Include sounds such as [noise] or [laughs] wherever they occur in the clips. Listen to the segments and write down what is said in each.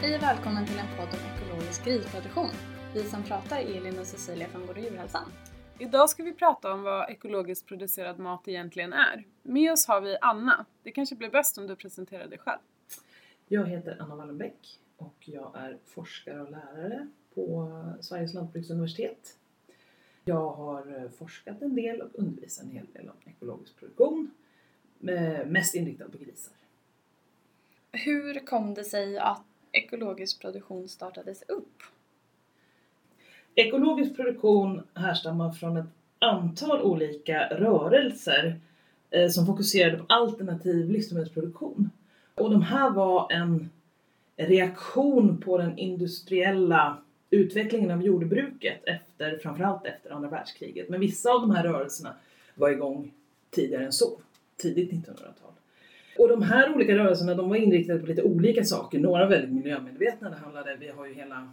Hej och välkommen till en podd om ekologisk grisproduktion. Vi som pratar är Elin och Cecilia från Gård Djurhälsan. Idag ska vi prata om vad ekologiskt producerad mat egentligen är. Med oss har vi Anna. Det kanske blir bäst om du presenterar dig själv. Jag heter Anna Wallenbäck och jag är forskare och lärare på Sveriges lantbruksuniversitet. Jag har eh, forskat en del och undervisat en hel del om ekologisk produktion, eh, mest inriktad på grisar. Hur kom det sig att ekologisk produktion startades upp? Ekologisk produktion härstammar från ett antal olika rörelser eh, som fokuserade på alternativ livsmedelsproduktion. Och de här var en reaktion på den industriella utvecklingen av jordbruket efter, framförallt efter andra världskriget. Men vissa av de här rörelserna var igång tidigare än så, tidigt 1900-tal. Och de här olika rörelserna de var inriktade på lite olika saker. Några väldigt miljömedvetna. Det handlade, vi har ju hela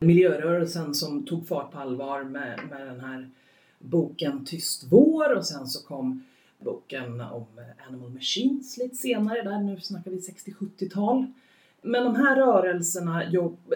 miljörörelsen som tog fart på allvar med, med den här boken Tyst vår och sen så kom boken om Animal Machines lite senare, där nu snackar vi 60-70-tal. Men de här rörelserna,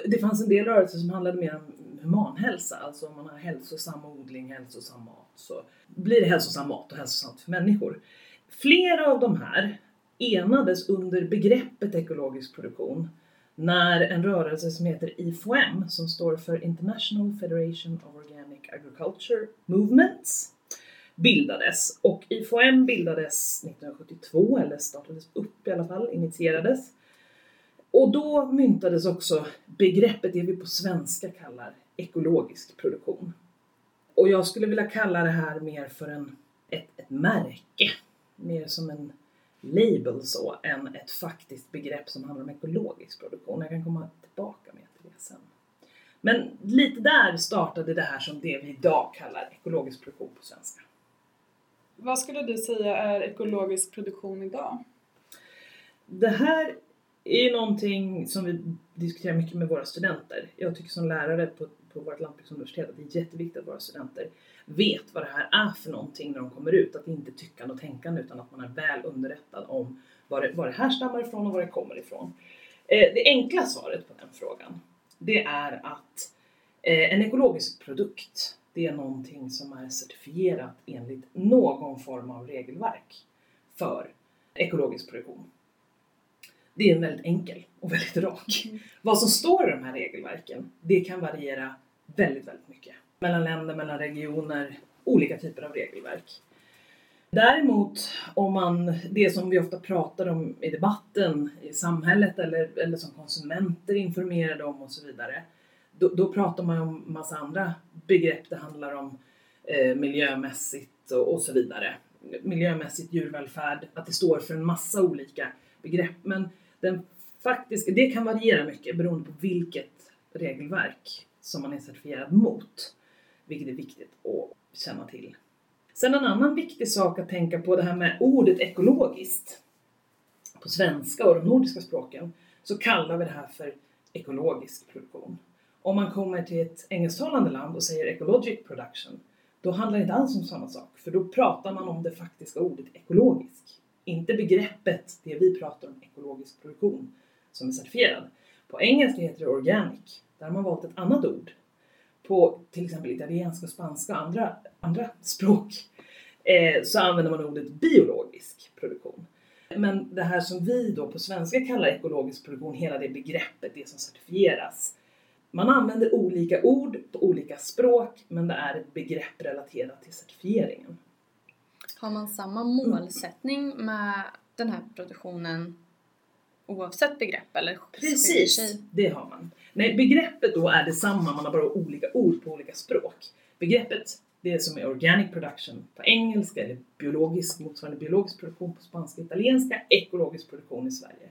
det fanns en del rörelser som handlade mer om humanhälsa, alltså om man har hälsosam odling, hälsosam mat, så blir det hälsosam mat och hälsosamt för människor. Flera av de här enades under begreppet ekologisk produktion när en rörelse som heter IFOM, som står för International Federation of Organic Agriculture Movements, bildades. Och IFOM bildades 1972, eller startades upp i alla fall, initierades. Och då myntades också begreppet, det vi på svenska kallar ekologisk produktion. Och jag skulle vilja kalla det här mer för en, ett, ett märke, mer som en label så, än ett faktiskt begrepp som handlar om ekologisk produktion. Jag kan komma tillbaka med till det sen. Men lite där startade det här som det vi idag kallar ekologisk produktion på svenska. Vad skulle du säga är ekologisk produktion idag? Det här är ju någonting som vi diskuterar mycket med våra studenter. Jag tycker som lärare på, på vårt lantbruksuniversitet att det är jätteviktigt att våra studenter vet vad det här är för någonting när de kommer ut. Att inte tyckande och tänkande utan att man är väl underrättad om var det, var det här stammar ifrån och var det kommer ifrån. Eh, det enkla svaret på den frågan det är att eh, en ekologisk produkt det är någonting som är certifierat enligt någon form av regelverk för ekologisk produktion. Det är en väldigt enkel och väldigt rak. Mm. Vad som står i de här regelverken, det kan variera väldigt, väldigt mycket. Mellan länder, mellan regioner, olika typer av regelverk. Däremot om man, det som vi ofta pratar om i debatten i samhället eller, eller som konsumenter informerade om och så vidare. Då, då pratar man om massa andra begrepp. Det handlar om eh, miljömässigt och, och, så vidare. Miljömässigt djurvälfärd, att det står för en massa olika begrepp. Men den faktiska, det kan variera mycket beroende på vilket regelverk som man är certifierad mot. Vilket är viktigt att känna till. Sen en annan viktig sak att tänka på det här med ordet ekologiskt. På svenska och de nordiska språken så kallar vi det här för ekologisk produktion. Om man kommer till ett engelsktalande land och säger ecologic production, då handlar det inte alls om samma sak, för då pratar man om det faktiska ordet ekologisk. Inte begreppet, det vi pratar om, ekologisk produktion, som är certifierad. På engelska heter det organic. Där har man valt ett annat ord. På till exempel italienska, spanska och andra, andra språk eh, så använder man ordet biologisk produktion. Men det här som vi då på svenska kallar ekologisk produktion, hela det begreppet, det som certifieras. Man använder olika ord på olika språk, men det är ett begrepp relaterat till certifieringen. Har man samma målsättning med den här produktionen oavsett begrepp eller Precis, det har man. Nej, begreppet då är detsamma, man har bara olika ord på olika språk. Begreppet, det som är organic production på engelska, eller biologisk, motsvarande biologisk produktion på spanska och italienska, ekologisk produktion i Sverige.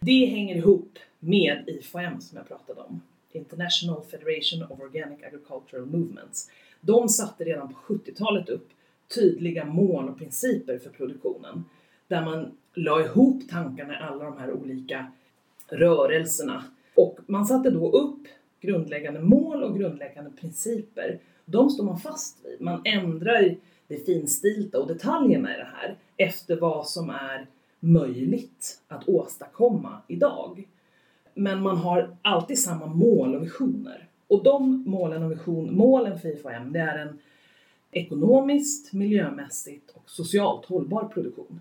Det hänger ihop med IFOM som jag pratade om, International Federation of Organic Agricultural Movements. De satte redan på 70-talet upp tydliga mål och principer för produktionen där man la ihop tankarna i alla de här olika rörelserna. Och man satte då upp grundläggande mål och grundläggande principer. De står man fast vid. Man ändrar det finstilta och detaljerna i det här efter vad som är möjligt att åstadkomma idag. Men man har alltid samma mål och visioner. Och de målen och vision, målen för IFM, det är en ekonomiskt, miljömässigt och socialt hållbar produktion.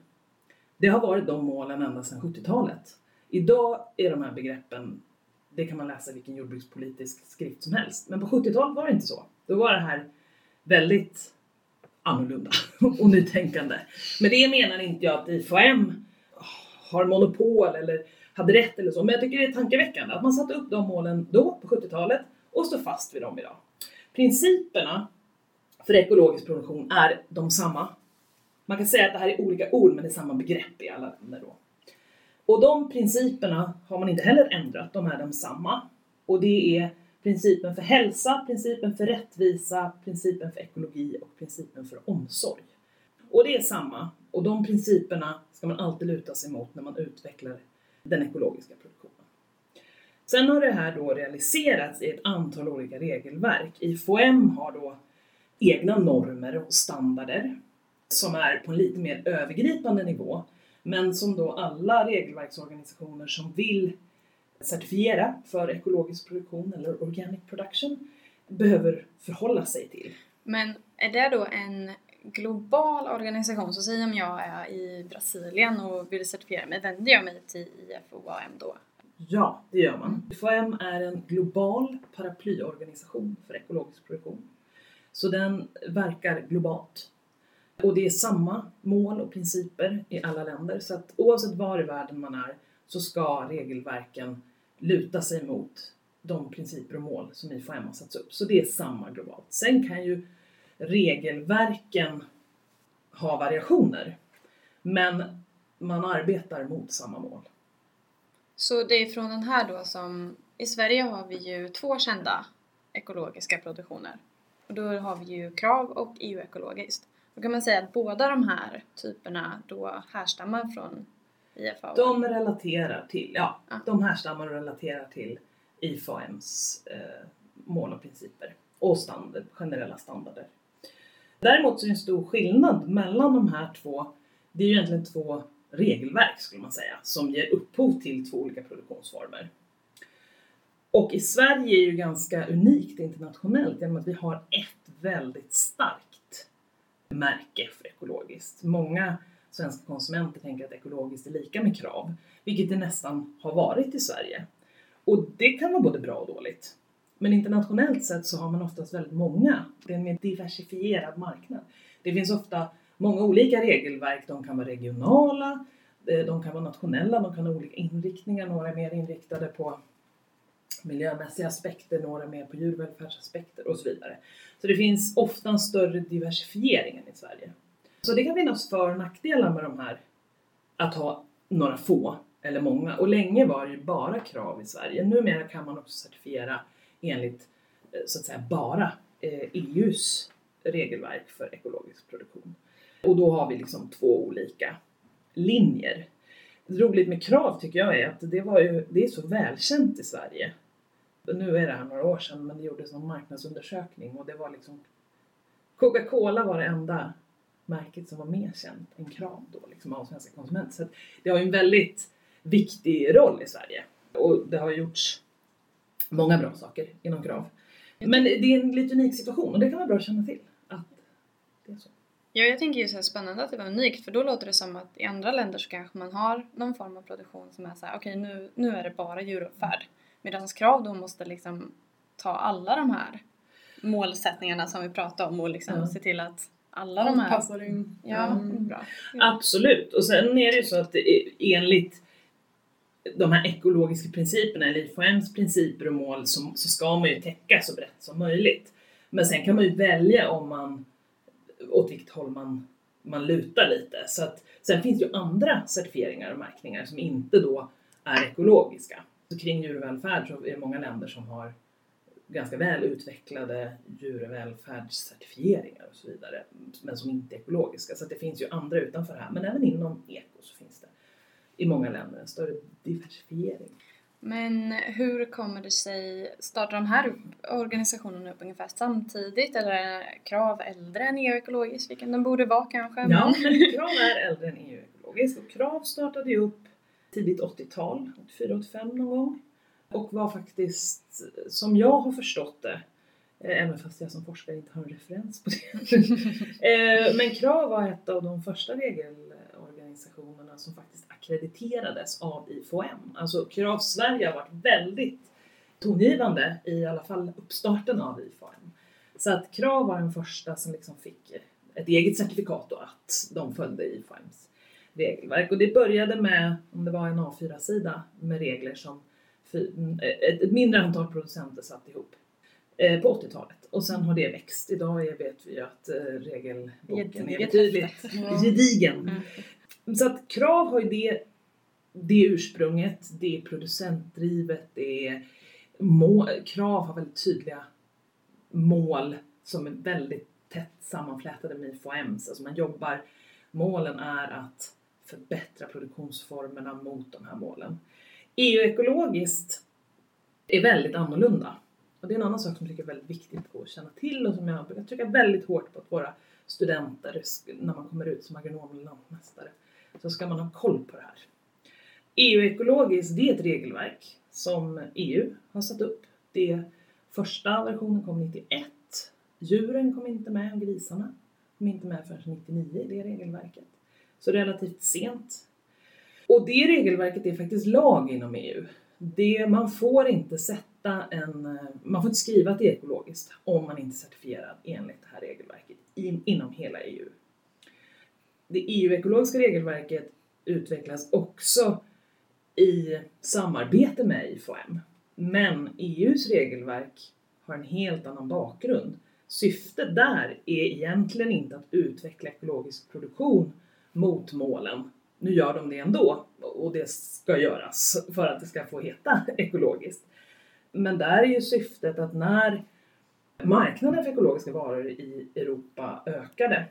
Det har varit de målen ända sedan 70-talet. Idag är de här begreppen, det kan man läsa i vilken jordbrukspolitisk skrift som helst, men på 70-talet var det inte så. Då var det här väldigt annorlunda [laughs] och nytänkande. Men det menar inte jag att IFM har monopol eller hade rätt eller så, men jag tycker det är tankeväckande att man satte upp de målen då på 70-talet och står fast vid dem idag. Principerna för ekologisk produktion är de samma. Man kan säga att det här är olika ord men det är samma begrepp i alla länder då. Och de principerna har man inte heller ändrat, de är de samma. Och det är principen för hälsa, principen för rättvisa, principen för ekologi och principen för omsorg. Och det är samma, och de principerna ska man alltid luta sig mot när man utvecklar den ekologiska produktionen. Sen har det här då realiserats i ett antal olika regelverk. IFOM har då egna normer och standarder som är på en lite mer övergripande nivå men som då alla regelverksorganisationer som vill certifiera för ekologisk produktion eller organic production behöver förhålla sig till. Men är det då en global organisation, så säg om jag är i Brasilien och vill certifiera mig, vänder jag mig till IFOAM då? Ja, det gör man. IFOAM är en global paraplyorganisation för ekologisk produktion. Så den verkar globalt. Och det är samma mål och principer i alla länder. Så att oavsett var i världen man är så ska regelverken luta sig mot de principer och mål som IFM har satt upp. Så det är samma globalt. Sen kan ju regelverken ha variationer. Men man arbetar mot samma mål. Så det är från den här då som, i Sverige har vi ju två kända ekologiska produktioner. Och då har vi ju KRAV och EU-ekologiskt. Då kan man säga att båda de här typerna då härstammar från IFAO? De relaterar till, ja, ja. de härstammar och relaterar till IFAMs eh, mål och principer och standard, generella standarder. Däremot så är det en stor skillnad mellan de här två. Det är ju egentligen två regelverk skulle man säga som ger upphov till två olika produktionsformer. Och i Sverige är ju ganska unikt internationellt genom att vi har ett väldigt starkt märke för ekologiskt. Många svenska konsumenter tänker att ekologiskt är lika med krav, vilket det nästan har varit i Sverige. Och det kan vara både bra och dåligt. Men internationellt sett så har man oftast väldigt många. Det är en mer diversifierad marknad. Det finns ofta många olika regelverk. De kan vara regionala, eh, de kan vara nationella, de kan ha olika inriktningar. Några är mer inriktade på miljömässiga aspekter, några mer på djurvälfärdsaspekter och så vidare. Så det finns ofta en större diversifiering än i Sverige. Så det kan finnas för och nackdelar med de här, att ha några få eller många. Och länge var det ju bara krav i Sverige. Numera kan man också certifiera enligt eh, så att säga bara eh, e EUs regelverk för ekologisk produktion. Och då har vi liksom två olika linjer. Roligt med krav tycker jag är att det, var ju, det är så välkänt i Sverige. Nu är det här några år sedan men det gjordes en marknadsundersökning och det var liksom Coca-Cola var det enda märket som var mer känt än Krav då liksom av svenska konsumenter. Så det har ju en väldigt viktig roll i Sverige och det har gjorts många bra saker inom Krav. Men det är en lite unik situation och det kan vara bra att känna till att det är så. Ja, jag tänker ju så här spännande att det var unikt för då låter det som att i andra länder så kanske man har någon form av produktion som är så här, okej okay, nu, nu är det bara djuruppfärd. Medan krav då måste liksom ta alla de här målsättningarna som vi pratade om och liksom ja. se till att alla de här... Passar in. Ja, mm. bra. Ja. Absolut. Och sen är det ju så att enligt de här ekologiska principerna, eller IFOMs principer och mål, så, så ska man ju täcka så brett som möjligt. Men sen kan man ju välja om man, åt vilket håll man, man lutar lite. Så att, sen finns det ju andra certifieringar och märkningar som inte då är ekologiska. Så kring djurvälfärd så är det många länder som har ganska väl utvecklade djurvälfärdscertifieringar och så vidare, men som inte är ekologiska. Så det finns ju andra utanför här, men även inom eko så finns det i många länder en större diversifiering. Men hur kommer det sig, startar de här organisationerna upp ungefär samtidigt eller är KRAV äldre än EU ekologiskt, vilken den borde vara kanske? Ja, men [laughs] KRAV är äldre än EU ekologiskt och KRAV startade ju upp tidigt 80-tal, 84-85 någon gång. och var faktiskt, som jag har förstått det, eh, även fast jag som forskare inte har en referens på det. [laughs] Eh, Men KRAV var ett av de första regelorganisationerna som faktiskt akkrediterades av IFOM. Alltså KRAV Sverige har varit väldigt tongivande i alla fall uppstarten av IFOM. Så att KRAV var den första som liksom fick ett eget certifikat och att de följde IFOMs regelverk. Och det började med, om det var en A4-sida, med regler som fy- ett, mindre antal producenter satt ihop eh, på 80-talet. Och sen har det växt. Idag vet vi ju att eh, regelboken är betydligt gedigen. Mm. Så att krav har ju det, det ursprunget, det är producentdrivet, det är mål, krav har väldigt tydliga mål som är väldigt tätt sammanflätade med IFOMs. Alltså man jobbar, målen är att förbättra produktionsformerna mot de här målen. EU-ekologiskt är väldigt annorlunda. Och det är en annan sak som jag tycker är väldigt viktigt att känna till och som jag brukar trycka väldigt hårt på att våra studenter, när man kommer ut som agronom eller lantmästare, så ska man ha koll på det här. EU-ekologiskt, det är ett regelverk som EU har satt upp. Det första versionen kom 91. Djuren kom inte med och grisarna kom inte med förrän 99 i det regelverket. Så relativt sent. Och det regelverket är faktiskt lag inom EU. Det, man får inte sätta en, eh, man får inte skriva att det är ekologiskt om man inte är certifierad enligt det här regelverket in, inom hela EU. Det EU-ekologiska regelverket utvecklas också i samarbete med IFOM. Men EUs regelverk har en helt annan bakgrund. Syftet där är egentligen inte att utveckla ekologisk produktion mot målen. Nu gör de det ändå och det ska göras för att det ska få heta [laughs] ekologiskt. Men där är ju syftet att när marknaden för ekologiska varor i Europa ökade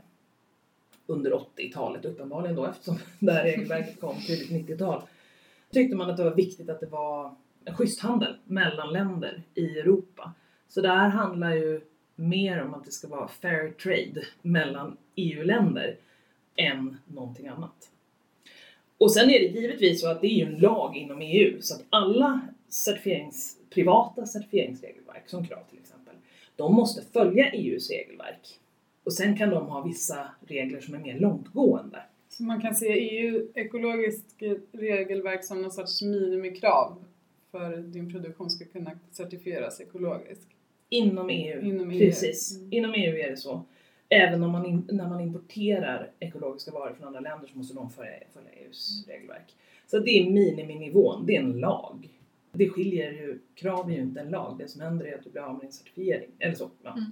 under 80-talet uppenbarligen då eftersom [laughs] det här regelverket kom tidigt 90-tal tyckte man att det var viktigt att det var en schysst handel mellan länder i Europa. Så det här handlar ju mer om att det ska vara fair trade mellan EU-länder än någonting annat. Och sen är det givetvis så att det är ju en lag inom EU så att alla certifierings, privata certifieringsregelverk, som KRAV till exempel, de måste följa EUs regelverk. Och sen kan de ha vissa regler som är mer långtgående. Så man kan se EU-ekologiskt regelverk som någon sorts minimikrav för att din produktion ska kunna certifieras ekologisk. Inom EU. Inom EU. Precis. Mm. Inom EU är det så. Även om man in, när man importerar ekologiska varor från andra länder så måste de följa, följa EUs regelverk. Så det är miniminivån, det är en lag. Det skiljer ju, krav är ju inte en lag. Det som händer är att du blir av med din certifiering. Eller så. Ja. Mm.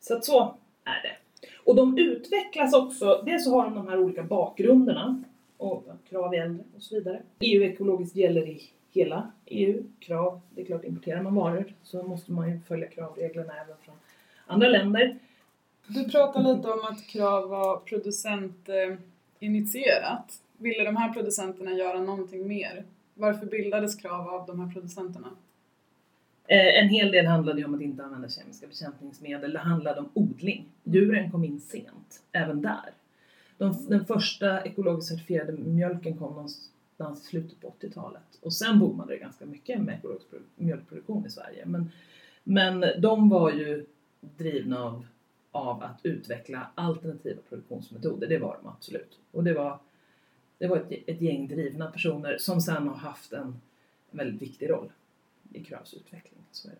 Så att så är det. Och de utvecklas också, dels så har de de här olika bakgrunderna och krav i äldre och så vidare. EU-ekologiskt gäller i hela EU. Krav, det är klart importerar man varor så måste man ju följa kravreglerna även från andra länder. Du pratade lite om att krav var producentinitierat. Eh, Ville de här producenterna göra någonting mer? Varför bildades krav av de här producenterna? Eh, en hel del handlade ju om att inte använda kemiska bekämpningsmedel. Det handlade om odling. Djuren kom in sent, även där. De, den första ekologiskt certifierade mjölken kom någonstans i slutet på 80-talet. Och sen boomade det ganska mycket med ekologisk mjölkproduktion i Sverige. Men, men de var ju drivna av, av att utveckla alternativa produktionsmetoder. Det var de absolut. Och det var, det var ett, ett gäng drivna personer som sen har haft en väldigt viktig roll i Kravs utveckling. Så är det.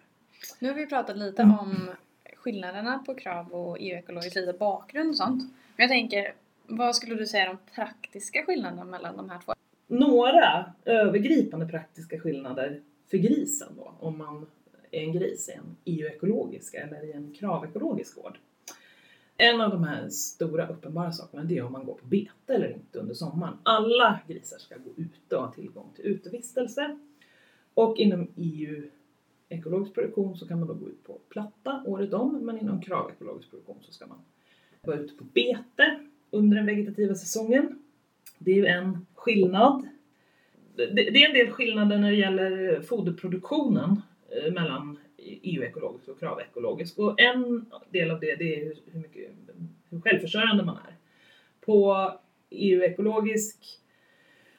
Nu har vi pratat lite Mm. om skillnaderna på krav och EU-ekologiskt, lite bakgrund och sånt. Men jag tänker, vad skulle du säga är de praktiska skillnaderna mellan de här två? Några övergripande praktiska skillnader för grisen då, om man är en gris i en EU-ekologisk eller i en kravekologisk gård. En av de här stora uppenbara sakerna det är om man går på bete eller inte under sommaren. Alla grisar ska gå ute och ha tillgång till utevistelse. Och inom EU ekologisk produktion så kan man då gå ut på platta året om, men inom KRAV ekologisk produktion så ska man vara ute på bete under den vegetativa säsongen. Det är ju en skillnad. Det, är en del skillnader när det gäller foderproduktionen eh, mellan EU-ekologisk och kravekologisk och en del av det, det är hur, hur, mycket, hur självförsörjande man är. På EU-ekologisk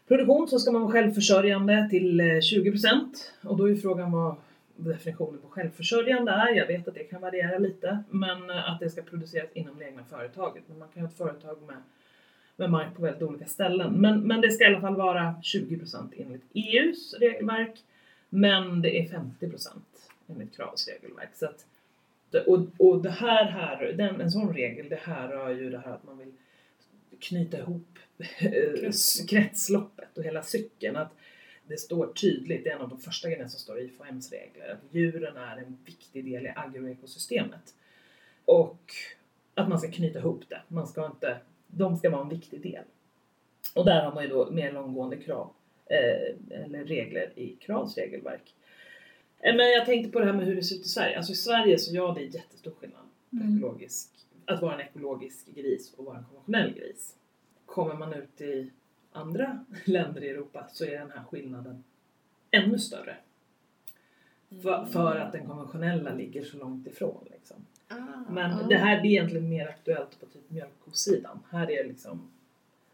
produktion så ska man vara självförsörjande till eh, 20% och då är frågan vad definitionen på självförsörjande är. Jag vet att det kan variera lite, men eh, att det ska produceras inom det egna företaget. Men man kan ha ett företag med, med mark på väldigt olika ställen. Men, men det ska i alla fall vara 20% enligt EUs regelverk, men det är 50% enligt Kravs regelverk. Så att, och, och det här, här den, en sån regel, det här är ju det här att man vill knyta ihop eh, kretsloppet och hela cykeln. Att det står tydligt, det är en av de första grejerna som står i IFAMs regler, att djuren är en viktig del i agroekosystemet. Och att man ska knyta ihop det. Man ska inte, de ska vara en viktig del. Och där har man ju då mer långgående krav, eh, eller regler i Kravs regelverk. Eh, Men jag tänkte på det här med hur det ser ut i Sverige. Alltså i Sverige så ja, det är jättestor skillnad Mm. ekologisk, att vara en ekologisk gris och vara en konventionell gris. Kommer man ut i andra [laughs] länder i Europa så är den här skillnaden ännu större. För, för att den konventionella ligger så långt ifrån. Liksom. Ah, Men ah. det här det är egentligen mer aktuellt på typ mjölkkosidan. Här är liksom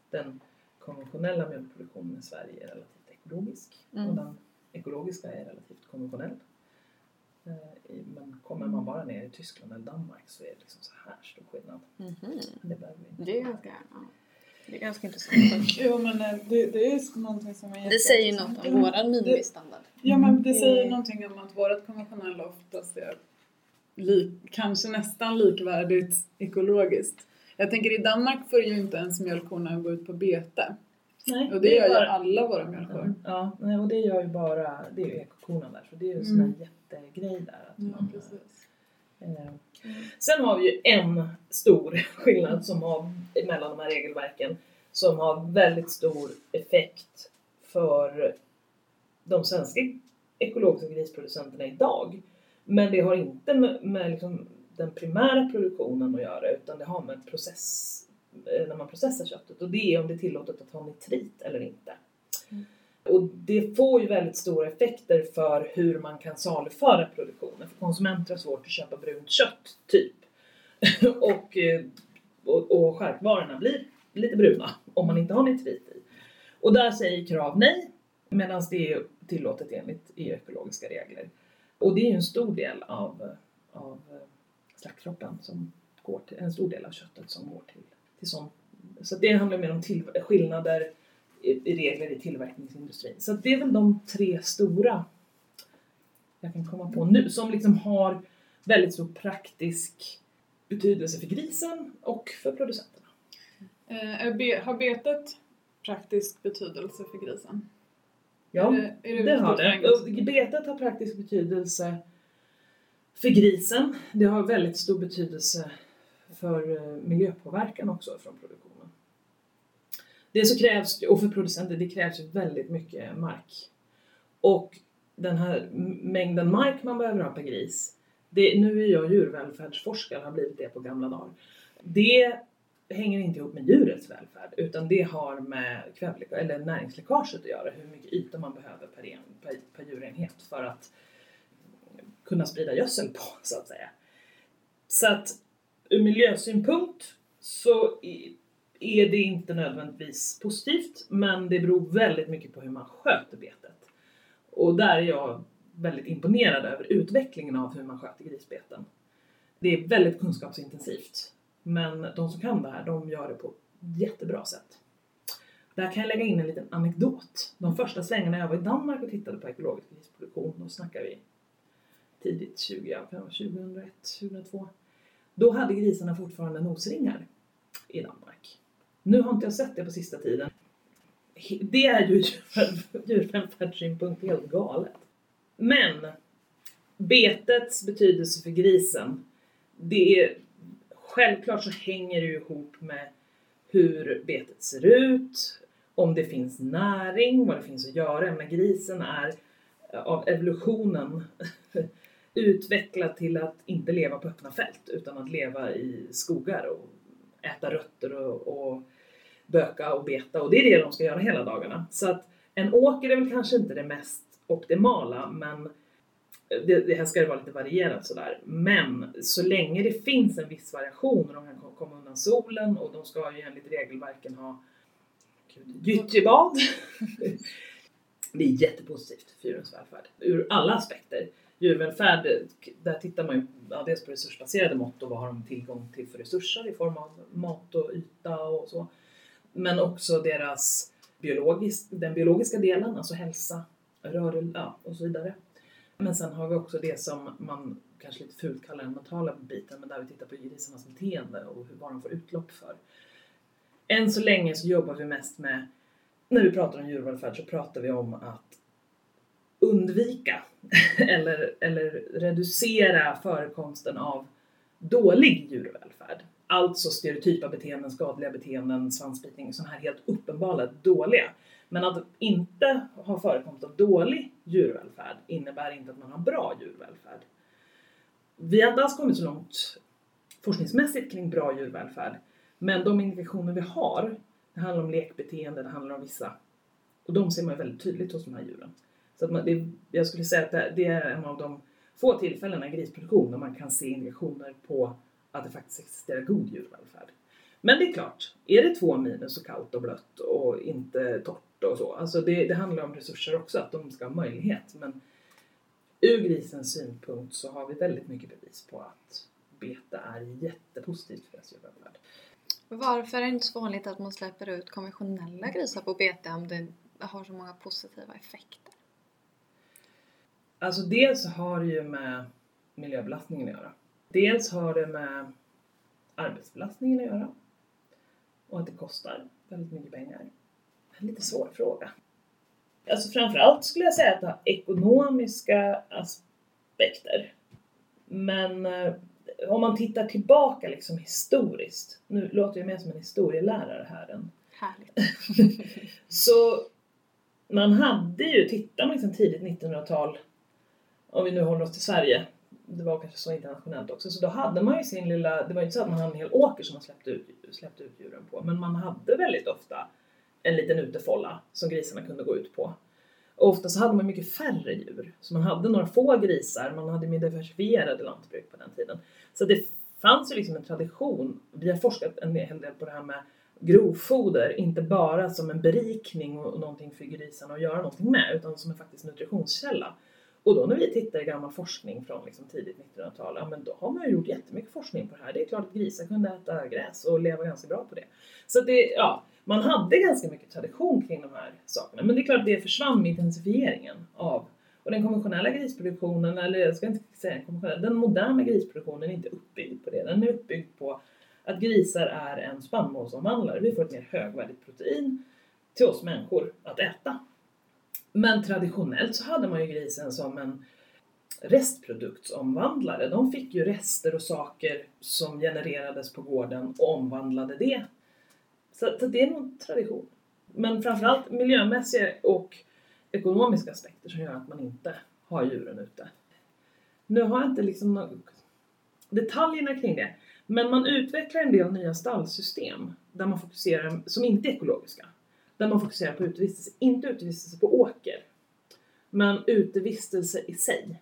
den konventionella mjölkproduktionen i Sverige relativt ekologisk Mm. och den ekologiska är relativt konventionell. Eh, Men kommer man bara ner i Tyskland eller Danmark så är det liksom så här stor skillnad. Mhm. Det behöver vi inte. Det är ganska, ja. det är ganska intressant. [clears throat] Jo men eh, det, det är någonting som är Det säger ju något om våran minimistandard. Ja men det Mm. säger någonting om att vårt konventionella oftast är lik, kanske nästan likvärdigt ekologiskt. Jag tänker i Danmark får ju inte ens mjölkkorna gå ut på bete. Nej, Och det gör ju bara- alla våra mjölkkor. Ja, nej, och det gör ju bara, det är ju ekokorna där så det är ju en sån Mm. här jättegrej där. Att Ja, man, precis. Eh, Sen har vi ju en stor [laughs] skillnad som har, mellan de här regelverken som har väldigt stor effekt för de svenska ekologiska grisproducenterna idag. Men det har inte med, med liksom den primära produktionen att göra utan det har med process, när man processar köttet och det är om det är tillåtet att ha nitrit eller inte. Mm. Och det får ju väldigt stora effekter för hur man kan saluföra produktionen. För konsumenter har svårt att köpa brunt kött, typ. [laughs] och, eh, och, och skärkvarorna blir lite bruna om man inte har nitrit i. Och där säger Krav nej, medan det är tillåtet enligt EU-ekologiska regler. Och det är ju en stor del av, av eh, slaktkroppen som går till, en stor del av köttet som går till, till sånt. Så det handlar mer om till, skillnader i, regler i tillverkningsindustrin. Så det är väl de tre stora jag kan komma på nu som liksom har väldigt stor praktisk betydelse för grisen och för producenterna. Eh, be, har betet praktisk betydelse för grisen? Ja, är det, är det det har det. betet har praktisk betydelse för grisen. Det har väldigt stor betydelse för eh, miljöpåverkan också från produktionen. Det så krävs, och för producenter, det krävs ju väldigt mycket mark. Och den här mängden mark man behöver ha per gris, det, nu är jag djurvälfärdsforskare, har blivit det på gamla dagar. Det hänger inte ihop med djurets välfärd utan det har med eller näringsläckaget att göra, hur mycket yta man behöver per, en, per, per djurenhet för att kunna sprida gödsel på [laughs] så att säga. Så att ur miljösynpunkt så är det inte nödvändigtvis positivt men det beror väldigt mycket på hur man sköter betet. Och där är jag väldigt imponerad över utvecklingen av hur man sköter grisbeten. Det är väldigt kunskapsintensivt men de som kan det här, de gör det på ett jättebra sätt. Där kan jag lägga in en liten anekdot. De första svängarna jag var i Danmark och tittade på ekologisk grisproduktion, då snackar vi tidigt 20, 2001, 2002. Då hade grisarna fortfarande nosringar i Danmark. Nu har inte jag sett det på sista tiden. Det är ju ur [laughs] djurvälfärdssynpunkt helt galet. Men betets betydelse för grisen, det är självklart så hänger det ju ihop med hur betet ser ut, om det finns näring, vad det finns att göra. Men grisen är av evolutionen utvecklad till att inte leva på öppna fält utan att leva i skogar och äta rötter och, och böka och beta och det är det de ska göra hela dagarna. Så att en åker är väl kanske inte det mest optimala men det, det här ska det vara lite varierat sådär. Men så länge det finns en viss variation och de kan ko- komma undan solen och de ska ju enligt regelverken ha gyttjebad. [laughs] det är jättepositivt för djurens välfärd ur alla aspekter. Djurvälfärd, där tittar man ju ja, dels på resursbaserade mått och vad har de tillgång till för resurser i form av mat och yta och så. Men också deras biologisk, den biologiska delen, alltså hälsa, rörelse ja, och så vidare. Men sen har vi också det som man kanske lite fult kallar den mentala biten, men där vi tittar på grisarnas beteende och hur, vad de får utlopp för. Än så länge så jobbar vi mest med, när vi pratar om djurvälfärd så pratar vi om att undvika [laughs] eller, eller reducera förekomsten av dålig djurvälfärd. Alltså stereotypa beteenden, skadliga beteenden, svansbitning, sådana här helt uppenbara dåliga. Men att inte ha förekomst av dålig djurvälfärd innebär inte att man har bra djurvälfärd. Vi har inte alls kommit så långt forskningsmässigt kring bra djurvälfärd. Men de indikationer vi har, det handlar om lekbeteende, det handlar om vissa, och de ser man väldigt tydligt hos de här djuren. Så att man, det, jag skulle säga att det, det är en av de få tillfällena i grisproduktion där man kan se indikationer på att det faktiskt existerar god djurvälfärd. Men det är klart, är det två minus och kallt och blött och inte torrt och så, alltså det, det handlar om resurser också, att de ska ha möjlighet. Men ur grisens synpunkt så har vi väldigt mycket bevis på att bete är jättepositivt för deras djurvälfärd. Varför är det inte så vanligt att man släpper ut konventionella grisar på bete om det har så många positiva effekter? Alltså dels har det ju med miljöbelastningen att göra. Dels har det med arbetsbelastningen att göra. Och att det kostar väldigt mycket pengar. En lite svår fråga. Alltså framförallt skulle jag säga att det har ekonomiska aspekter. Men eh, om man tittar tillbaka liksom historiskt, nu låter jag mer som en historielärare här än Härligt. [laughs] så man hade ju, tittar man liksom tidigt 1900-tal, om vi nu håller oss till Sverige, det var kanske så internationellt också, så då hade man ju sin lilla, det var ju inte så att man hade en hel åker som man släppte ut, släppte ut djuren på, men man hade väldigt ofta en liten utefålla som grisarna kunde gå ut på. Och ofta så hade man mycket färre djur, så man hade några få grisar, man hade mer diversifierade lantbruk på den tiden. Så det fanns ju liksom en tradition, vi har forskat en hel del på det här med grovfoder, inte bara som en berikning och någonting för grisarna att göra någonting med, utan som en faktisk nutritionskälla. Och då när vi tittar i gammal forskning från liksom tidigt 1900-tal, ja men då har man ju gjort jättemycket forskning på det här. Det är klart att grisar kunde äta gräs och leva ganska bra på det. Så det, ja, man hade ganska mycket tradition kring de här sakerna. Men det är klart att det försvann med intensifieringen av och den konventionella grisproduktionen, eller jag ska inte säga konventionella, den moderna grisproduktionen är inte uppbyggd på det. Den är uppbyggd på att grisar är en spannmålsomvandlare. Vi får ett mer högvärdigt protein till oss människor att äta. Men traditionellt så hade man ju grisen som en restproduktsomvandlare. De fick ju rester och saker som genererades på gården och omvandlade det. Så, så det är nog tradition. Men framförallt miljömässiga och ekonomiska aspekter som gör att man inte har djuren ute. Nu har jag inte liksom några detaljerna kring det. Men man utvecklar en del nya stallsystem där man fokuserar, som inte är ekologiska. Där man fokuserar på utevistelse, inte utevistelse på åker. Men utevistelse i sig.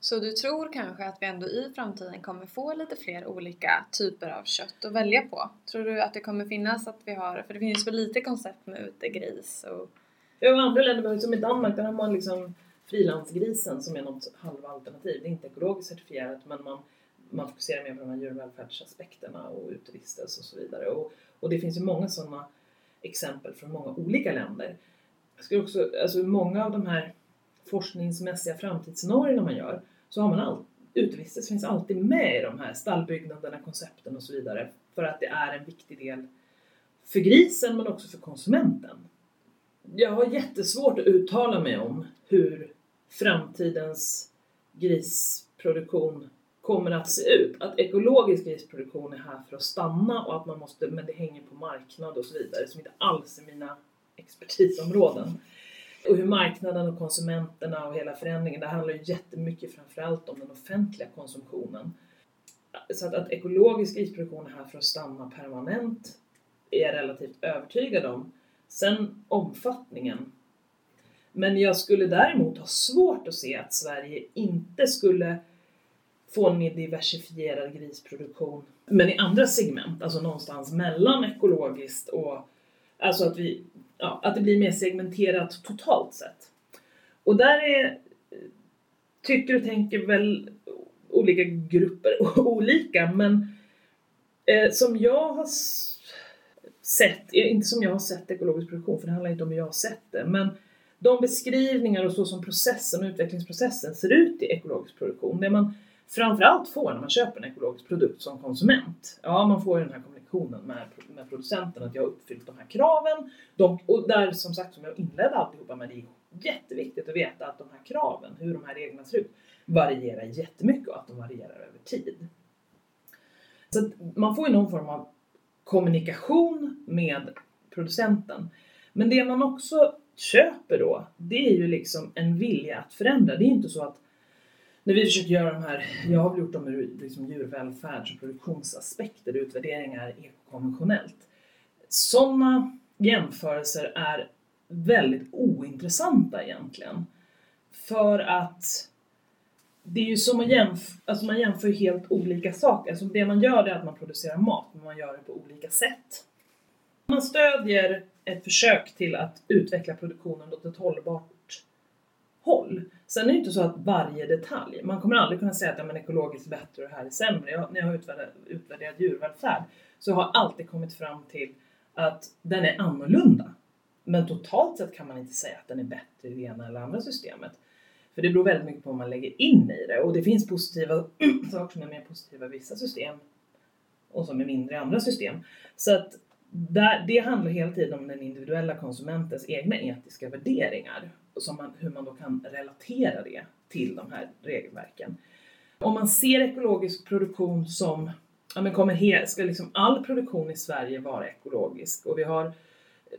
Så du tror kanske att vi ändå i framtiden kommer få lite fler olika typer av kött att välja på? Tror du att det kommer finnas att vi har, för det finns väl lite koncept med utegris och Ja, och andra länder, som i Danmark, där har man liksom frilansgrisen som är något halvalternativ. Det är inte ekologiskt certifierat men man, man fokuserar mer på de här djurvälfärdsaspekterna och utevistelse och så vidare. Och, och det finns ju många sådana exempel från många olika länder. Jag skulle också, alltså många av de här forskningsmässiga framtidsscenarierna man gör så har man all, utevistelse finns alltid med i de här stallbyggnaderna, koncepten och så vidare för att det är en viktig del för grisen men också för konsumenten. Jag har jättesvårt att uttala mig om hur framtidens grisproduktion kommer att se ut. Att ekologisk grisproduktion är här för att stanna och att man måste, men det hänger på marknad och så vidare som inte alls är mina expertisområden. Och hur marknaden och konsumenterna och hela förändringen, det handlar ju jättemycket framförallt om den offentliga konsumtionen. Så att, att ekologisk grisproduktion är här för att stanna permanent är jag relativt övertygad om. Sen omfattningen. Men jag skulle däremot ha svårt att se att Sverige inte skulle få en mer diversifierad grisproduktion. Men i andra segment, alltså någonstans mellan ekologiskt och Alltså att, vi, ja, att det blir mer segmenterat totalt sett. Och där är, tycker och tänker väl olika grupper [laughs] olika men eh, som jag har sett, eh, inte som jag har sett ekologisk produktion för det handlar inte om hur jag har sett det, men de beskrivningar och så som processen och utvecklingsprocessen ser ut i ekologisk produktion, det man framförallt får när man köper en ekologisk produkt som konsument. Ja, man får ju den här kommunikationen med, med producenten att jag har uppfyllt de här kraven. De, och där som sagt, som jag inledde alltihopa med, det är jätteviktigt att veta att de här kraven, hur de här reglerna ser ut, varierar jättemycket och att de varierar över tid. Så att man får ju någon form av kommunikation med producenten. Men det man också köper då, det är ju liksom en vilja att förändra. Det är inte så att när vi försöker göra de här, jag har väl gjort dem ur liksom djurvälfärds och produktionsaspekter, utvärderingar ekokonventionellt. Sådana jämförelser är väldigt ointressanta egentligen. För att det är ju som att jämföra, alltså man jämför helt olika saker. Alltså det man gör det är att man producerar mat, men man gör det på olika sätt. Man stödjer ett försök till att utveckla produktionen åt ett hållbart håll. Sen är det inte så att varje detalj, man kommer aldrig kunna säga att ja, men ekologiskt är bättre och det här är sämre. Jag, när jag har utvärderat, utvärderat djurvälfärd så har jag alltid kommit fram till att den är annorlunda. Men totalt sett kan man inte säga att den är bättre i det ena eller andra systemet. För det beror väldigt mycket på vad man lägger in i det och det finns positiva [clears throat] saker som är mer positiva i vissa system och som är mindre i andra system. Så att där, det handlar hela tiden om den individuella konsumentens egna etiska värderingar och som man, hur man då kan relatera det till de här regelverken. Om man ser ekologisk produktion som, ja men kommer he, ska liksom all produktion i Sverige vara ekologisk och vi har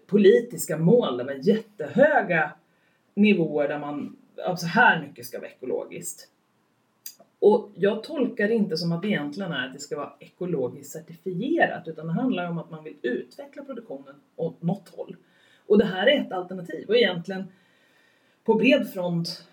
politiska mål där med jättehöga nivåer där man, alltså här mycket ska vara ekologiskt. Och jag tolkar det inte som att det egentligen är att det ska vara ekologiskt certifierat utan det handlar om att man vill utveckla produktionen åt något håll. Och det här är ett alternativ och egentligen på bred front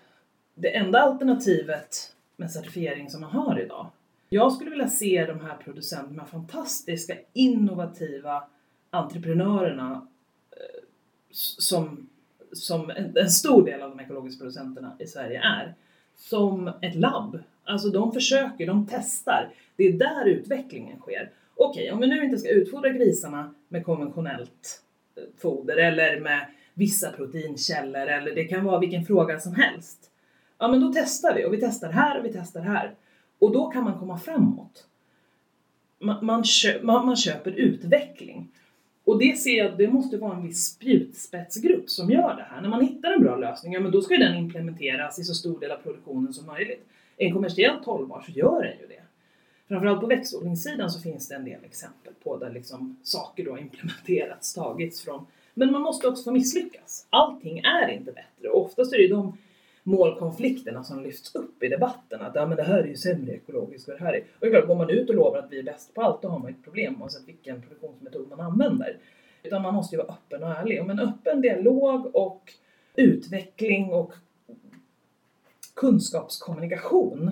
det enda alternativet med certifiering som man har idag. Jag skulle vilja se de här producenterna, de här fantastiska innovativa entreprenörerna eh, som, som en, en stor del av de ekologiska producenterna i Sverige är, som ett labb. Alltså de försöker, de testar. Det är där utvecklingen sker. Okej, om vi nu inte ska utfodra grisarna med konventionellt eh, foder eller med vissa proteinkällor eller det kan vara vilken fråga som helst. Ja, men då testar vi och vi testar här och vi testar här. Och då kan man komma framåt. Man, man, kö, man, man köper utveckling. Och det ser jag, det måste vara en viss spjutspetsgrupp som gör det här. När man hittar en bra lösning, ja men då ska den implementeras i så stor del av produktionen som möjligt. Är en kommersiellt hållbar så gör den ju det. Framförallt på växtodlingssidan så finns det en del exempel på där liksom saker då implementerats, tagits från men man måste också få misslyckas. Allting är inte bättre och oftast är det ju de målkonflikterna som lyfts upp i debatten. Att ja, men det här är ju sämre ekologiskt och det här är... Och det är klart, går man ut och lovar att vi är bäst på allt då har man ju ett problem oavsett vilken produktionsmetod man använder. Utan man måste ju vara öppen och ärlig. Och med en öppen dialog och utveckling och kunskapskommunikation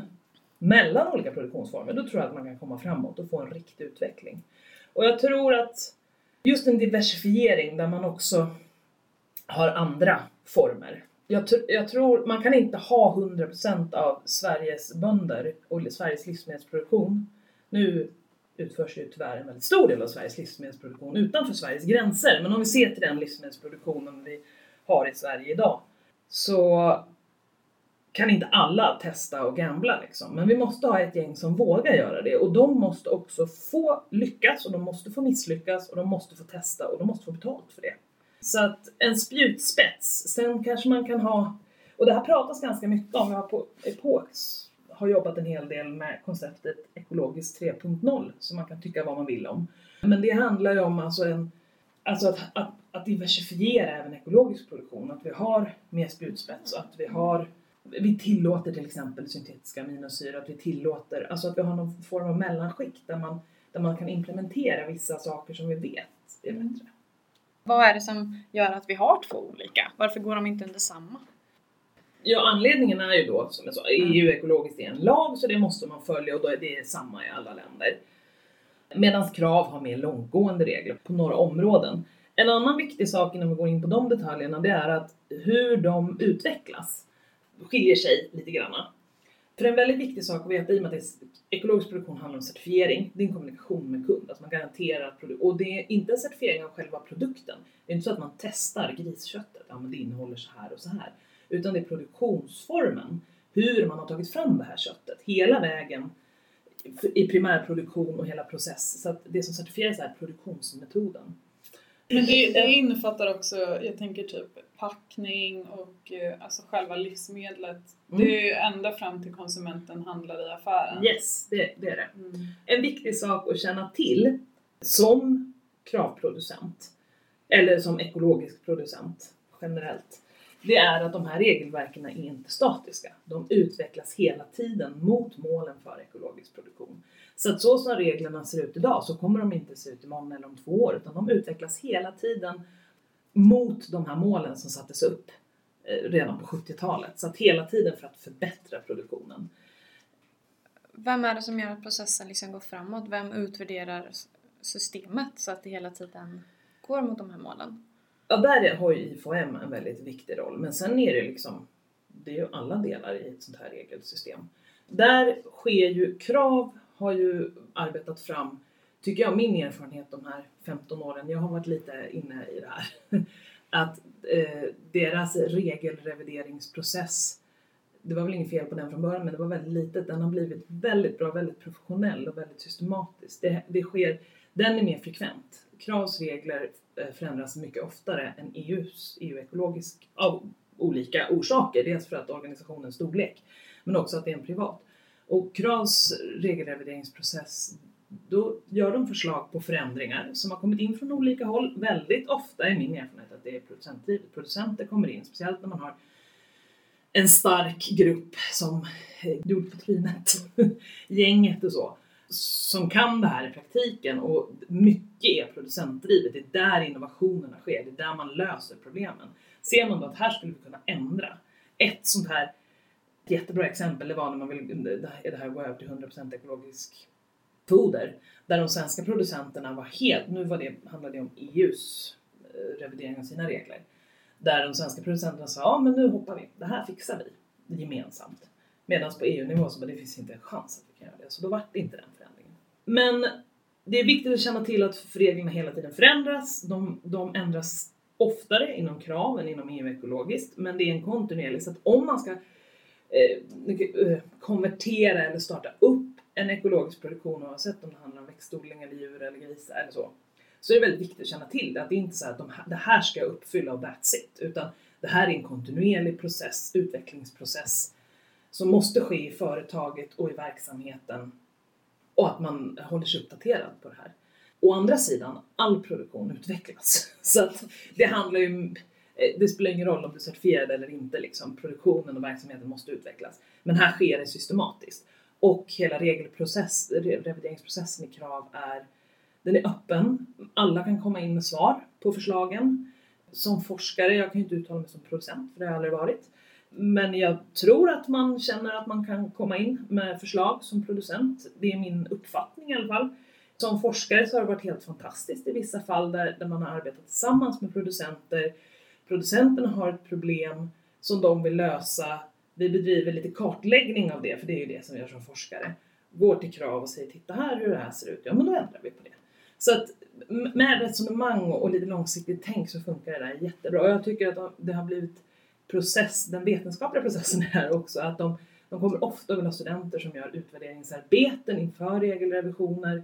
mellan olika produktionsformer, då tror jag att man kan komma framåt och få en riktig utveckling. Och jag tror att just en diversifiering där man också har andra former. Jag, tr jag tror man kan inte ha 100% av Sveriges bönder och Sveriges livsmedelsproduktion. Nu utförs ju tyvärr en väldigt stor del av Sveriges livsmedelsproduktion utanför Sveriges gränser. Men om vi ser till den livsmedelsproduktionen vi har i Sverige idag så kan inte alla testa och gambla liksom. Men vi måste ha ett gäng som vågar göra det och de måste också få lyckas och de måste få misslyckas och de måste få testa och de måste få betalt för det. Så att en spjutspets, sen kanske man kan ha, och det här pratas ganska mycket om, jag har på Epox har jobbat en hel del med konceptet ekologiskt 3.0 som man kan tycka vad man vill om. Men det handlar ju om alltså, en, alltså att, att, att diversifiera även ekologisk produktion, att vi har mer spjutspets och att vi har vi tillåter till exempel syntetiska aminosyror, att vi tillåter, alltså att vi har någon form av mellanskikt där man, där man kan implementera vissa saker som vi vet är bättre. Vad är det som gör att vi har två olika? Varför går de inte under samma? Ja, anledningen är ju då, som jag sa, EU ekologiskt är en lag så det måste man följa och då är det samma i alla länder. Medan krav har mer långtgående regler på några områden. En annan viktig sak innan vi går in på de detaljerna det är att hur de utvecklas skiljer sig lite grann. För en väldigt viktig sak att veta i och med att ekologisk produktion handlar om certifiering, det är en kommunikation med kund, att man garanterar att produ- och det är inte en certifiering av själva produkten. Det är inte så att man testar grisköttet, ja men det innehåller så här och så här. Utan det är produktionsformen, hur man har tagit fram det här köttet, hela vägen i primärproduktion och hela process. Så att det som certifieras är produktionsmetoden. Men det, det innefattar också, jag tänker typ packning och eh, alltså själva livsmedlet. Mm. Det är ju ända fram till konsumenten handlar i affären. Yes, det, det är det. Mm. En viktig sak att känna till som kravproducent eller som ekologisk producent generellt. Det är att de här regelverken är inte statiska. De utvecklas hela tiden mot målen för ekologisk produktion. Så att så som reglerna ser ut idag så kommer de inte se ut imorgon eller om två år utan de utvecklas hela tiden mot de här målen som sattes upp eh, redan på 70-talet. Så att hela tiden för att förbättra produktionen. Vem är det som gör att processen liksom går framåt? Vem utvärderar systemet så att det hela tiden går mot de här målen? Ja, där har ju IFHM en väldigt viktig roll. Men sen är det liksom, det är ju alla delar i ett sånt här regelsystem. Där sker ju, Krav har ju arbetat fram, tycker jag, min erfarenhet de här 15 åren, jag har varit lite inne i det här, [laughs] att eh, deras regelrevideringsprocess, det var väl inget fel på den från början, men det var väldigt litet. Den har blivit väldigt bra, väldigt professionell och väldigt systematisk. Det, det sker, den är mer frekvent. Kravs regler eh, förändras mycket oftare än EUs, EU-ekologisk, av olika orsaker. Dels för att organisationens storlek, men också att det är en privat. Och Kravs regelrevideringsprocess, då gör de förslag på förändringar som har kommit in från olika håll. Väldigt ofta är min erfarenhet att det är producentdrivet. Producenter kommer in, speciellt när man har en stark grupp som eh, gjort på trynet, [laughs] gänget och så, som kan det här i praktiken och mycket är producentdrivet. Det är där innovationerna sker, det är där man löser problemen. Ser man då att här skulle vi kunna ändra. Ett sånt här ett jättebra exempel det var när man vill, det här gå över till 100% ekologisk foder. Där de svenska producenterna var helt, nu var det, handlade det om EUs eh, revidering av sina regler. Där de svenska producenterna sa, ja men nu hoppar vi, det här fixar vi gemensamt. Medan på EU-nivå så bara, det finns inte en chans att vi kan göra det. Så då vart det inte den förändringen. Men det är viktigt att känna till att reglerna hela tiden förändras. De, de ändras oftare inom krav än inom EU ekologiskt. Men det är en kontinuerlig, så att om man ska eh, eh konvertera eller starta upp en ekologisk produktion oavsett om det handlar om växtodling eller djur eller grisar eller så. Så är det väldigt viktigt att känna till det. Att det är inte så att de, här- det här ska jag uppfylla och that's it. Utan det här är en kontinuerlig process, utvecklingsprocess som måste ske i företaget och i verksamheten och att man håller sig uppdaterad på det här. Å andra sidan, all produktion utvecklas. [laughs] Så att det handlar ju eh, det spelar ingen roll om du är certifierad eller inte, liksom. produktionen och verksamheten måste utvecklas. Men här sker det systematiskt. Och hela regelprocess, revideringsprocessen i krav är, den är öppen. Alla kan komma in med svar på förslagen. Som forskare, jag kan ju inte uttala mig som producent för det har jag aldrig varit. Men jag tror att man känner att man kan komma in med förslag som producent. Det är min uppfattning i alla fall. Som forskare så har det varit helt fantastiskt i vissa fall där, där man har arbetat tillsammans med producenter. Producenterna har ett problem som de vill lösa. Vi bedriver lite kartläggning av det, för det är ju det som vi gör som forskare. Går till krav och säger titta här hur det här ser ut. Ja, men då ändrar vi på det. Så att med resonemang och lite långsiktigt tänk så funkar det där jättebra. Och jag tycker att det har blivit process, den vetenskapliga processen är [laughs] här också, att de, de kommer ofta vilja ha studenter som gör utvärderingsarbeten inför regelrevisioner.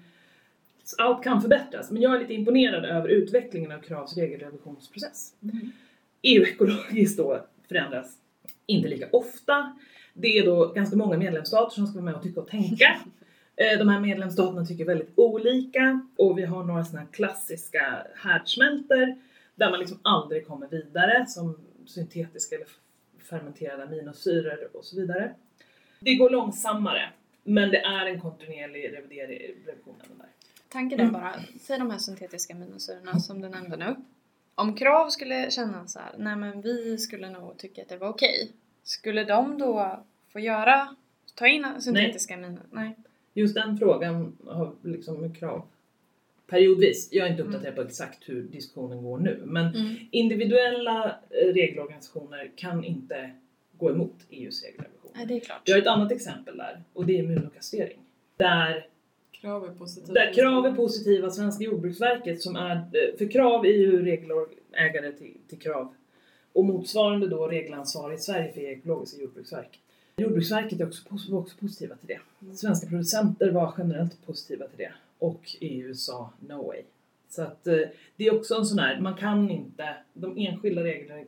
Så Allt kan förbättras, men jag är lite imponerad över utvecklingen av Kravs regelrevisionsprocess. EU-ekologiskt då förändras inte lika ofta. Det är då ganska många medlemsstater som ska vara med och tycka och tänka. [laughs] Eh, De här medlemsstaterna tycker väldigt olika och vi har några sådana här klassiska härdsmältor där man liksom aldrig kommer vidare som syntetiska eller fermenterade aminosyror och så vidare. Det går långsammare men det är en kontinuerlig revidering, revision där. Tanken är bara, säg de här syntetiska aminosyrorna som du nämnde nu. Om Krav skulle känna så här, nej men vi skulle nog tycka att det var okej. Skulle de då få göra, ta in syntetiska aminosyror? Nej. Just den frågan har liksom krav periodvis. Jag är inte uppdaterad på exakt hur diskussionen går nu, men Mm. individuella eh, regelorganisationer kan inte gå emot EUs regelrevision. Nej, det är klart. Vi har ett annat exempel där och det är immunokastrering. Där, Krav är positivt. där krav är positiva, Svenska Jordbruksverket som är, eh, för krav är ju regelägare till, till krav och motsvarande då regelansvarig i Sverige för ekologiska jordbruksverk. Jordbruksverket är också, var också positiva till det. Svenska producenter var generellt positiva till det och EU sa no way. Så att eh, det är också en sån här, man kan inte, de enskilda regel,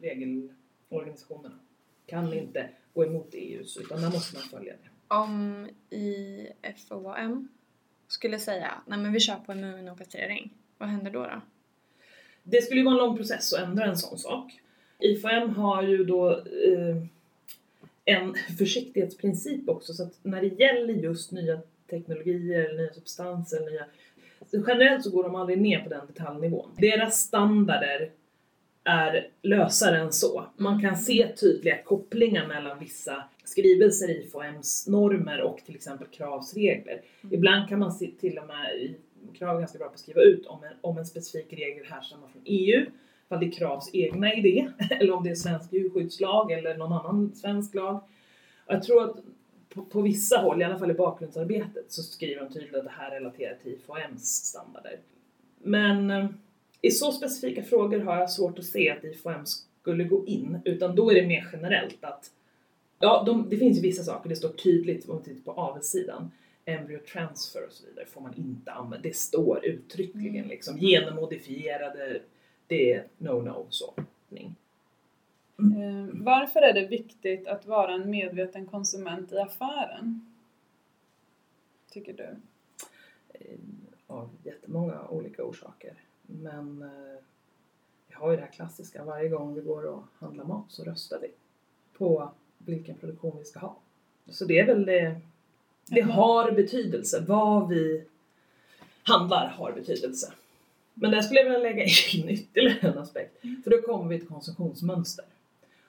regelorganisationerna kan inte gå emot EUs utan där måste man följa det. Om IFOM skulle säga nej men vi kör på immunokastrering, vad händer då? då? Det skulle ju vara en lång process att ändra en sån sak. IFM har ju då eh, en [laughs] försiktighetsprincip också så att när det gäller just nya teknologier, nya substanser, nya... Generellt så går de aldrig ner på den detaljnivån. Deras standarder är lösare än så. Man kan se tydliga kopplingar mellan vissa skrivelser i IFOMs normer och till exempel kravsregler. Ibland kan man se till och med i krav är ganska bra på att skriva ut om en, om en specifik regel härstammar från EU, ifall det är Kravs egna idé, [laughs] eller om det är svensk djurskyddslag eller någon annan svensk lag. Och jag tror att på, på vissa håll, i alla fall i bakgrundsarbetet, så skriver de tydligt att det här relaterar till IFOMs standarder. Men eh, i så specifika frågor har jag svårt att se att IFOM skulle gå in, utan då är det mer generellt att Ja, de, det finns ju vissa saker, det står tydligt om tittar på avelssidan embryo transfer och så vidare får man inte använda. Det står uttryckligen Mm. liksom genmodifierade, det är no-no så. Eh, varför är det viktigt att vara en medveten konsument i affären? Tycker du? Eh, Av jättemånga olika orsaker. Men eh, vi har ju det här klassiska, varje gång vi går och handlar mat så röstar vi på vilken produktion vi ska ha. Så det är väl det, det har betydelse. Vad vi handlar har betydelse. Men där skulle jag vilja lägga in ytterligare en aspekt. För då kommer vi till konsumtionsmönster.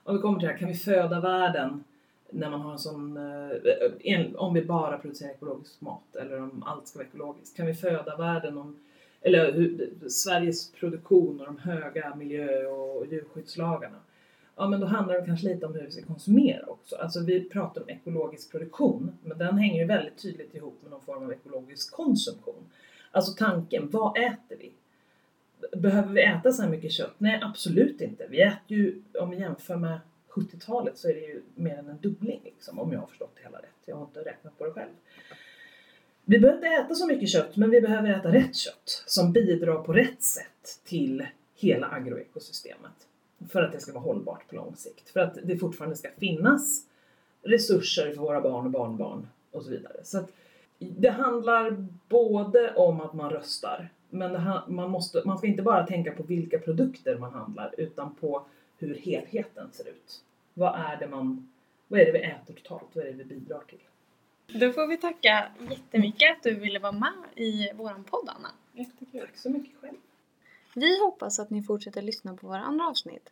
Om vi kommer till det här, kan vi föda världen när man har en sån, eh, om vi bara producerar ekologisk mat eller om allt ska vara ekologiskt. Kan vi föda världen om, eller hur, Sveriges produktion och de höga miljö och djurskyddslagarna. Ja men då handlar det kanske lite om hur vi ska konsumera också. Alltså vi pratar om ekologisk produktion men den hänger ju väldigt tydligt ihop med någon form av ekologisk konsumtion. Alltså tanken, vad äter vi? Behöver vi äta så här mycket kött? Nej, absolut inte. Vi äter ju, om vi jämför med 70-talet så är det ju mer än en dubbling liksom, om jag har förstått det hela rätt. Jag har inte räknat på det själv. Vi behöver inte äta så mycket kött, men vi behöver äta rätt kött som bidrar på rätt sätt till hela agroekosystemet. För att det ska vara hållbart på lång sikt. För att det fortfarande ska finnas resurser för våra barn och barnbarn och så vidare. Så att det handlar både om att man röstar, men det man, måste, man ska inte bara tänka på vilka produkter man handlar, utan på hur helheten ser ut. Vad är det man, vad är det vi äter totalt? Vad är det vi bidrar till? Då får vi tacka jättemycket att du ville vara med i våran podd Anna. Jättekul. Tack så mycket själv. Vi hoppas att ni fortsätter lyssna på våra andra avsnitt.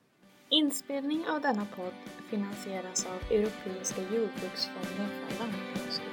Inspelning av denna podd finansieras av Europeiska jordbruksfonden för lantbruksutveckling.